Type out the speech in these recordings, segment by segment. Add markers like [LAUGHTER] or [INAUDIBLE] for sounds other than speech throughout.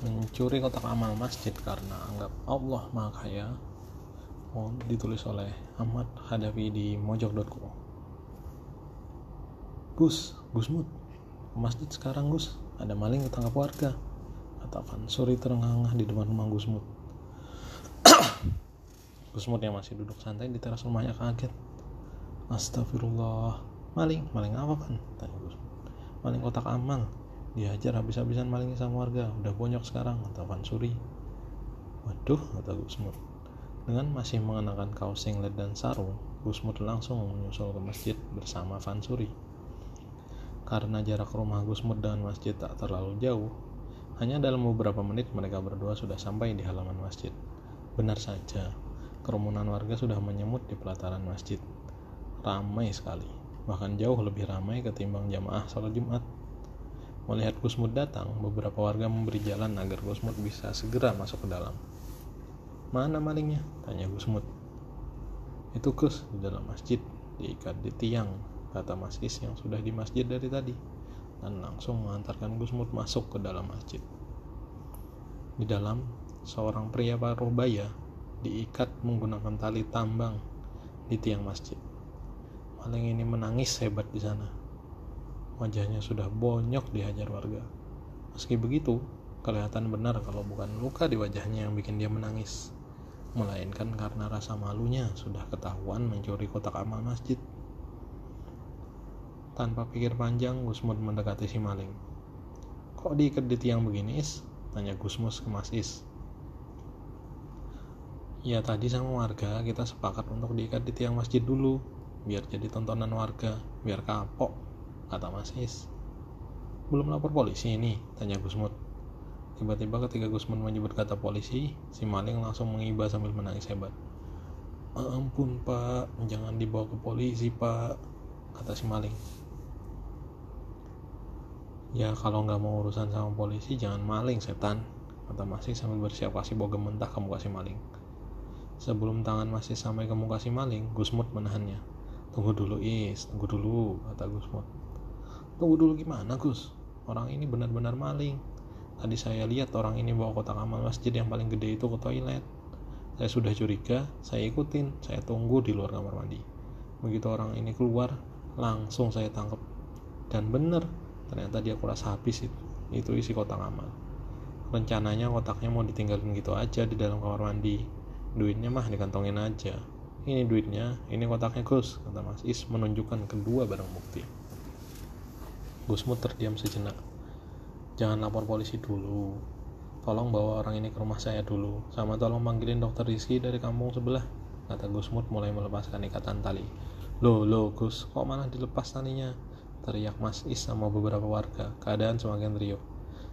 mencuri kotak amal masjid karena anggap Allah maha kaya. Oh, ditulis oleh Ahmad Hadafi di mojok.co Gus, Gus Mut. Masjid sekarang Gus. Ada maling ketangkap warga. Kata Suri terengah-engah di depan rumah Gus Mut. [COUGHS] Gus Mut yang masih duduk santai di teras rumahnya kaget. Astagfirullah. Maling, maling apa kan? tanya Gus maling kotak amal dihajar habis-habisan malingnya sama warga. Udah bonyok sekarang kata Suri. Waduh kata Gusmut dengan masih mengenakan kaos singlet dan sarung Gusmut langsung menyusul ke masjid bersama Suri. Karena jarak rumah Gusmut dengan masjid tak terlalu jauh hanya dalam beberapa menit mereka berdua sudah sampai di halaman masjid. Benar saja kerumunan warga sudah menyemut di pelataran masjid. Ramai sekali bahkan jauh lebih ramai ketimbang jamaah sholat Jumat Melihat Gusmud datang, beberapa warga memberi jalan agar Gusmud bisa segera masuk ke dalam. Mana malingnya? Tanya Gusmud. Itu Gus di dalam masjid, diikat di tiang, kata Mas Is yang sudah di masjid dari tadi, dan langsung mengantarkan Gusmud masuk ke dalam masjid. Di dalam, seorang pria paruh baya diikat menggunakan tali tambang di tiang masjid. Maling ini menangis hebat di sana wajahnya sudah bonyok dihajar warga. Meski begitu, kelihatan benar kalau bukan luka di wajahnya yang bikin dia menangis, melainkan karena rasa malunya sudah ketahuan mencuri kotak amal masjid. Tanpa pikir panjang, Gusmud mendekati si maling. Kok diikat di tiang begini, Is? Tanya Gusmus ke Mas Is. Ya tadi sama warga kita sepakat untuk diikat di tiang masjid dulu, biar jadi tontonan warga, biar kapok kata Mas Is. Belum lapor polisi ini, tanya Gusmut. Tiba-tiba ketika Gusmut menyebut kata polisi, si maling langsung mengiba sambil menangis hebat. Ampun pak, jangan dibawa ke polisi pak, kata si maling. Ya kalau nggak mau urusan sama polisi jangan maling setan, kata Masih sambil bersiap kasih bogem mentah ke muka si maling. Sebelum tangan masih sampai ke muka si maling, Gusmut menahannya. Tunggu dulu Is, tunggu dulu, kata Gusmut. Tunggu dulu gimana Gus? Orang ini benar-benar maling. Tadi saya lihat orang ini bawa kotak amal masjid yang paling gede itu ke toilet. Saya sudah curiga, saya ikutin, saya tunggu di luar kamar mandi. Begitu orang ini keluar, langsung saya tangkap. Dan benar, ternyata dia kuras habis itu. Itu isi kotak amal. Rencananya kotaknya mau ditinggalin gitu aja di dalam kamar mandi. Duitnya mah dikantongin aja. Ini duitnya, ini kotaknya Gus, kata Mas Is menunjukkan kedua barang bukti. Gusmut terdiam sejenak. Jangan lapor polisi dulu. Tolong bawa orang ini ke rumah saya dulu. Sama tolong panggilin dokter Rizky dari kampung sebelah. Kata Gusmut mulai melepaskan ikatan tali. Loh, loh Gus, kok malah dilepas talinya? Teriak Mas Is sama beberapa warga. Keadaan semakin riuh.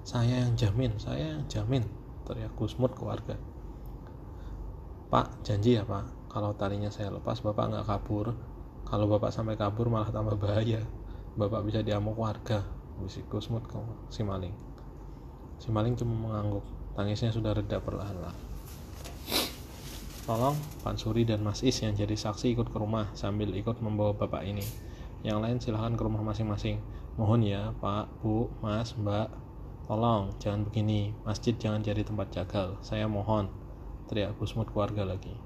Saya yang jamin, saya yang jamin. Teriak Gusmut ke warga. Pak, janji ya pak, kalau talinya saya lepas bapak nggak kabur. Kalau bapak sampai kabur malah tambah bahaya bapak bisa diamuk warga bisik kusmut ke si maling. Si maling cuma mengangguk. Tangisnya sudah reda perlahan-lahan. Tolong. Pak Suri dan Mas Is yang jadi saksi ikut ke rumah sambil ikut membawa bapak ini. Yang lain silahkan ke rumah masing-masing. Mohon ya Pak, Bu, Mas, Mbak. Tolong jangan begini. Masjid jangan jadi tempat jagal. Saya mohon. Teriak Gusmut keluarga lagi.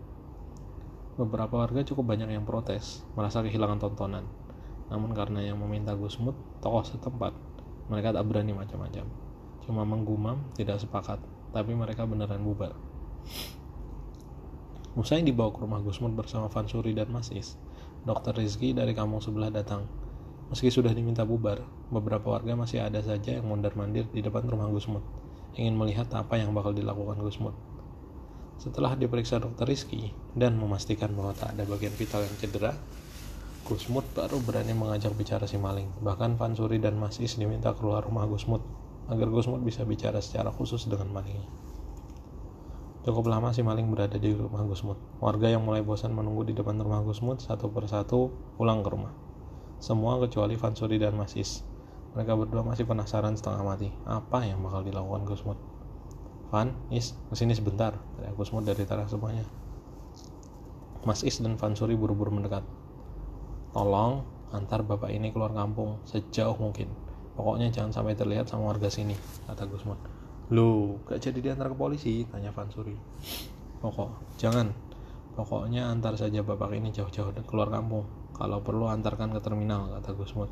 Beberapa warga cukup banyak yang protes. Merasa kehilangan tontonan namun karena yang meminta Gusmut, tokoh setempat, mereka tak berani macam-macam. Cuma menggumam, tidak sepakat, tapi mereka beneran bubar. Usai dibawa ke rumah Gusmut bersama Fansuri dan Masis, Dokter Rizky dari kampung sebelah datang. Meski sudah diminta bubar, beberapa warga masih ada saja yang mondar-mandir di depan rumah Gusmut, ingin melihat apa yang bakal dilakukan Gusmut. Setelah diperiksa dokter Rizky dan memastikan bahwa tak ada bagian vital yang cedera, Gusmut baru berani mengajak bicara si maling. Bahkan Fansuri dan Mas Is diminta keluar rumah Gusmut agar Gusmut bisa bicara secara khusus dengan malingnya. Cukup lama si maling berada di rumah Gusmut. Warga yang mulai bosan menunggu di depan rumah Gusmut satu persatu pulang ke rumah. Semua kecuali Fansuri dan Mas Is. Mereka berdua masih penasaran setengah mati. Apa yang bakal dilakukan Gusmut? Van, Is, ke sini sebentar. Teriak Gusmut dari teras semuanya. Mas Is dan Fansuri buru-buru mendekat. Tolong antar bapak ini keluar kampung sejauh mungkin. Pokoknya jangan sampai terlihat sama warga sini, kata Gusmon. Loh, gak jadi diantar ke polisi? Tanya Fansuri. Pokok, jangan. Pokoknya antar saja bapak ini jauh-jauh keluar kampung. Kalau perlu antarkan ke terminal, kata Gusmut.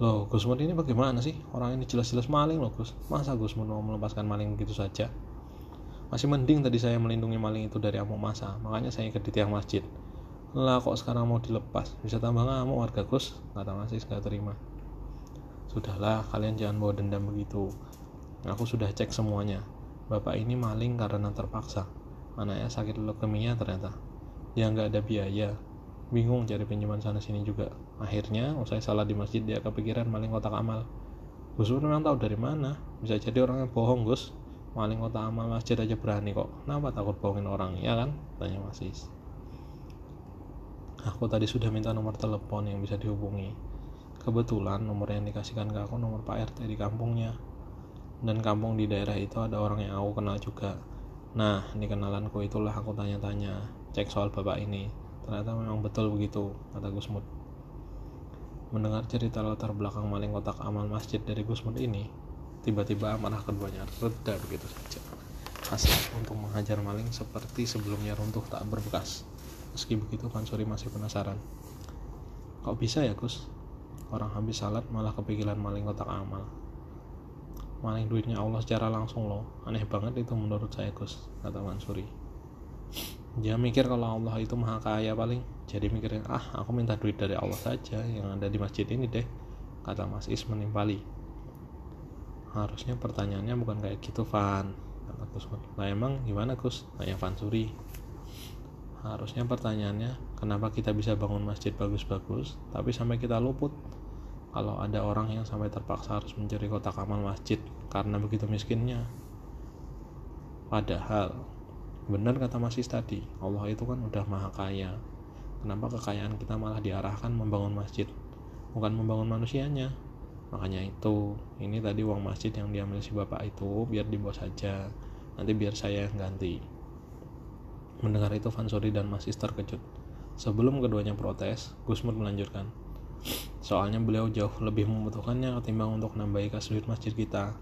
Loh, Gusmut ini bagaimana sih? Orang ini jelas-jelas maling loh, Gus. Masa Gusmut mau melepaskan maling begitu saja? Masih mending tadi saya melindungi maling itu dari amuk masa, makanya saya ikut di tiang masjid. Lah kok sekarang mau dilepas? Bisa tambah ngamuk warga Gus, kata masih nggak terima. Sudahlah, kalian jangan bawa dendam begitu. Aku sudah cek semuanya. Bapak ini maling karena terpaksa. Anaknya sakit leukemia ternyata. Dia nggak ada biaya. Bingung cari pinjaman sana sini juga. Akhirnya, usai salah di masjid dia kepikiran maling kotak amal. Gus memang tahu dari mana. Bisa jadi orangnya bohong Gus. Maling kotak amal masjid aja berani kok. Kenapa takut bohongin orang? Ya kan? Tanya Masis. Aku tadi sudah minta nomor telepon yang bisa dihubungi. Kebetulan nomor yang dikasihkan ke aku nomor Pak RT di kampungnya. Dan kampung di daerah itu ada orang yang aku kenal juga. Nah, di kenalanku itulah aku tanya-tanya, cek soal bapak ini. Ternyata memang betul begitu, kata Gusmud. Mendengar cerita latar belakang maling kotak amal masjid dari Gusmud ini, tiba-tiba amarah keduanya reda begitu saja. Hasrat untuk menghajar maling seperti sebelumnya runtuh tak berbekas. Meski begitu, Fansuri masih penasaran. Kok bisa ya, Gus? Orang habis salat malah kepikiran maling kotak amal. Maling duitnya Allah secara langsung loh. Aneh banget itu menurut saya, Gus, kata Mansuri. Dia mikir kalau Allah itu maha kaya paling. Jadi mikirin, ah aku minta duit dari Allah saja yang ada di masjid ini deh, kata Mas Is menimpali. Harusnya pertanyaannya bukan kayak gitu, Van. Kata Gus. Lah emang gimana, Gus? Tanya Fansuri harusnya pertanyaannya kenapa kita bisa bangun masjid bagus-bagus tapi sampai kita luput? Kalau ada orang yang sampai terpaksa harus mencuri kotak amal masjid karena begitu miskinnya. Padahal benar kata Masis tadi Allah itu kan udah maha kaya. Kenapa kekayaan kita malah diarahkan membangun masjid bukan membangun manusianya? Makanya itu ini tadi uang masjid yang diambil si bapak itu biar dibawa saja nanti biar saya yang ganti Mendengar itu Fansori dan Masis terkejut. Sebelum keduanya protes, Gusmur melanjutkan. Soalnya beliau jauh lebih membutuhkannya ketimbang untuk nambahi kas duit masjid kita.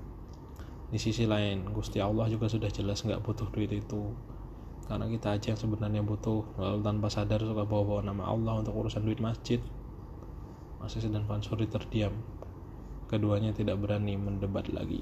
Di sisi lain, Gusti Allah juga sudah jelas nggak butuh duit itu. Karena kita aja yang sebenarnya butuh, lalu tanpa sadar suka bawa-bawa nama Allah untuk urusan duit masjid. Masis dan Fansori terdiam. Keduanya tidak berani mendebat lagi.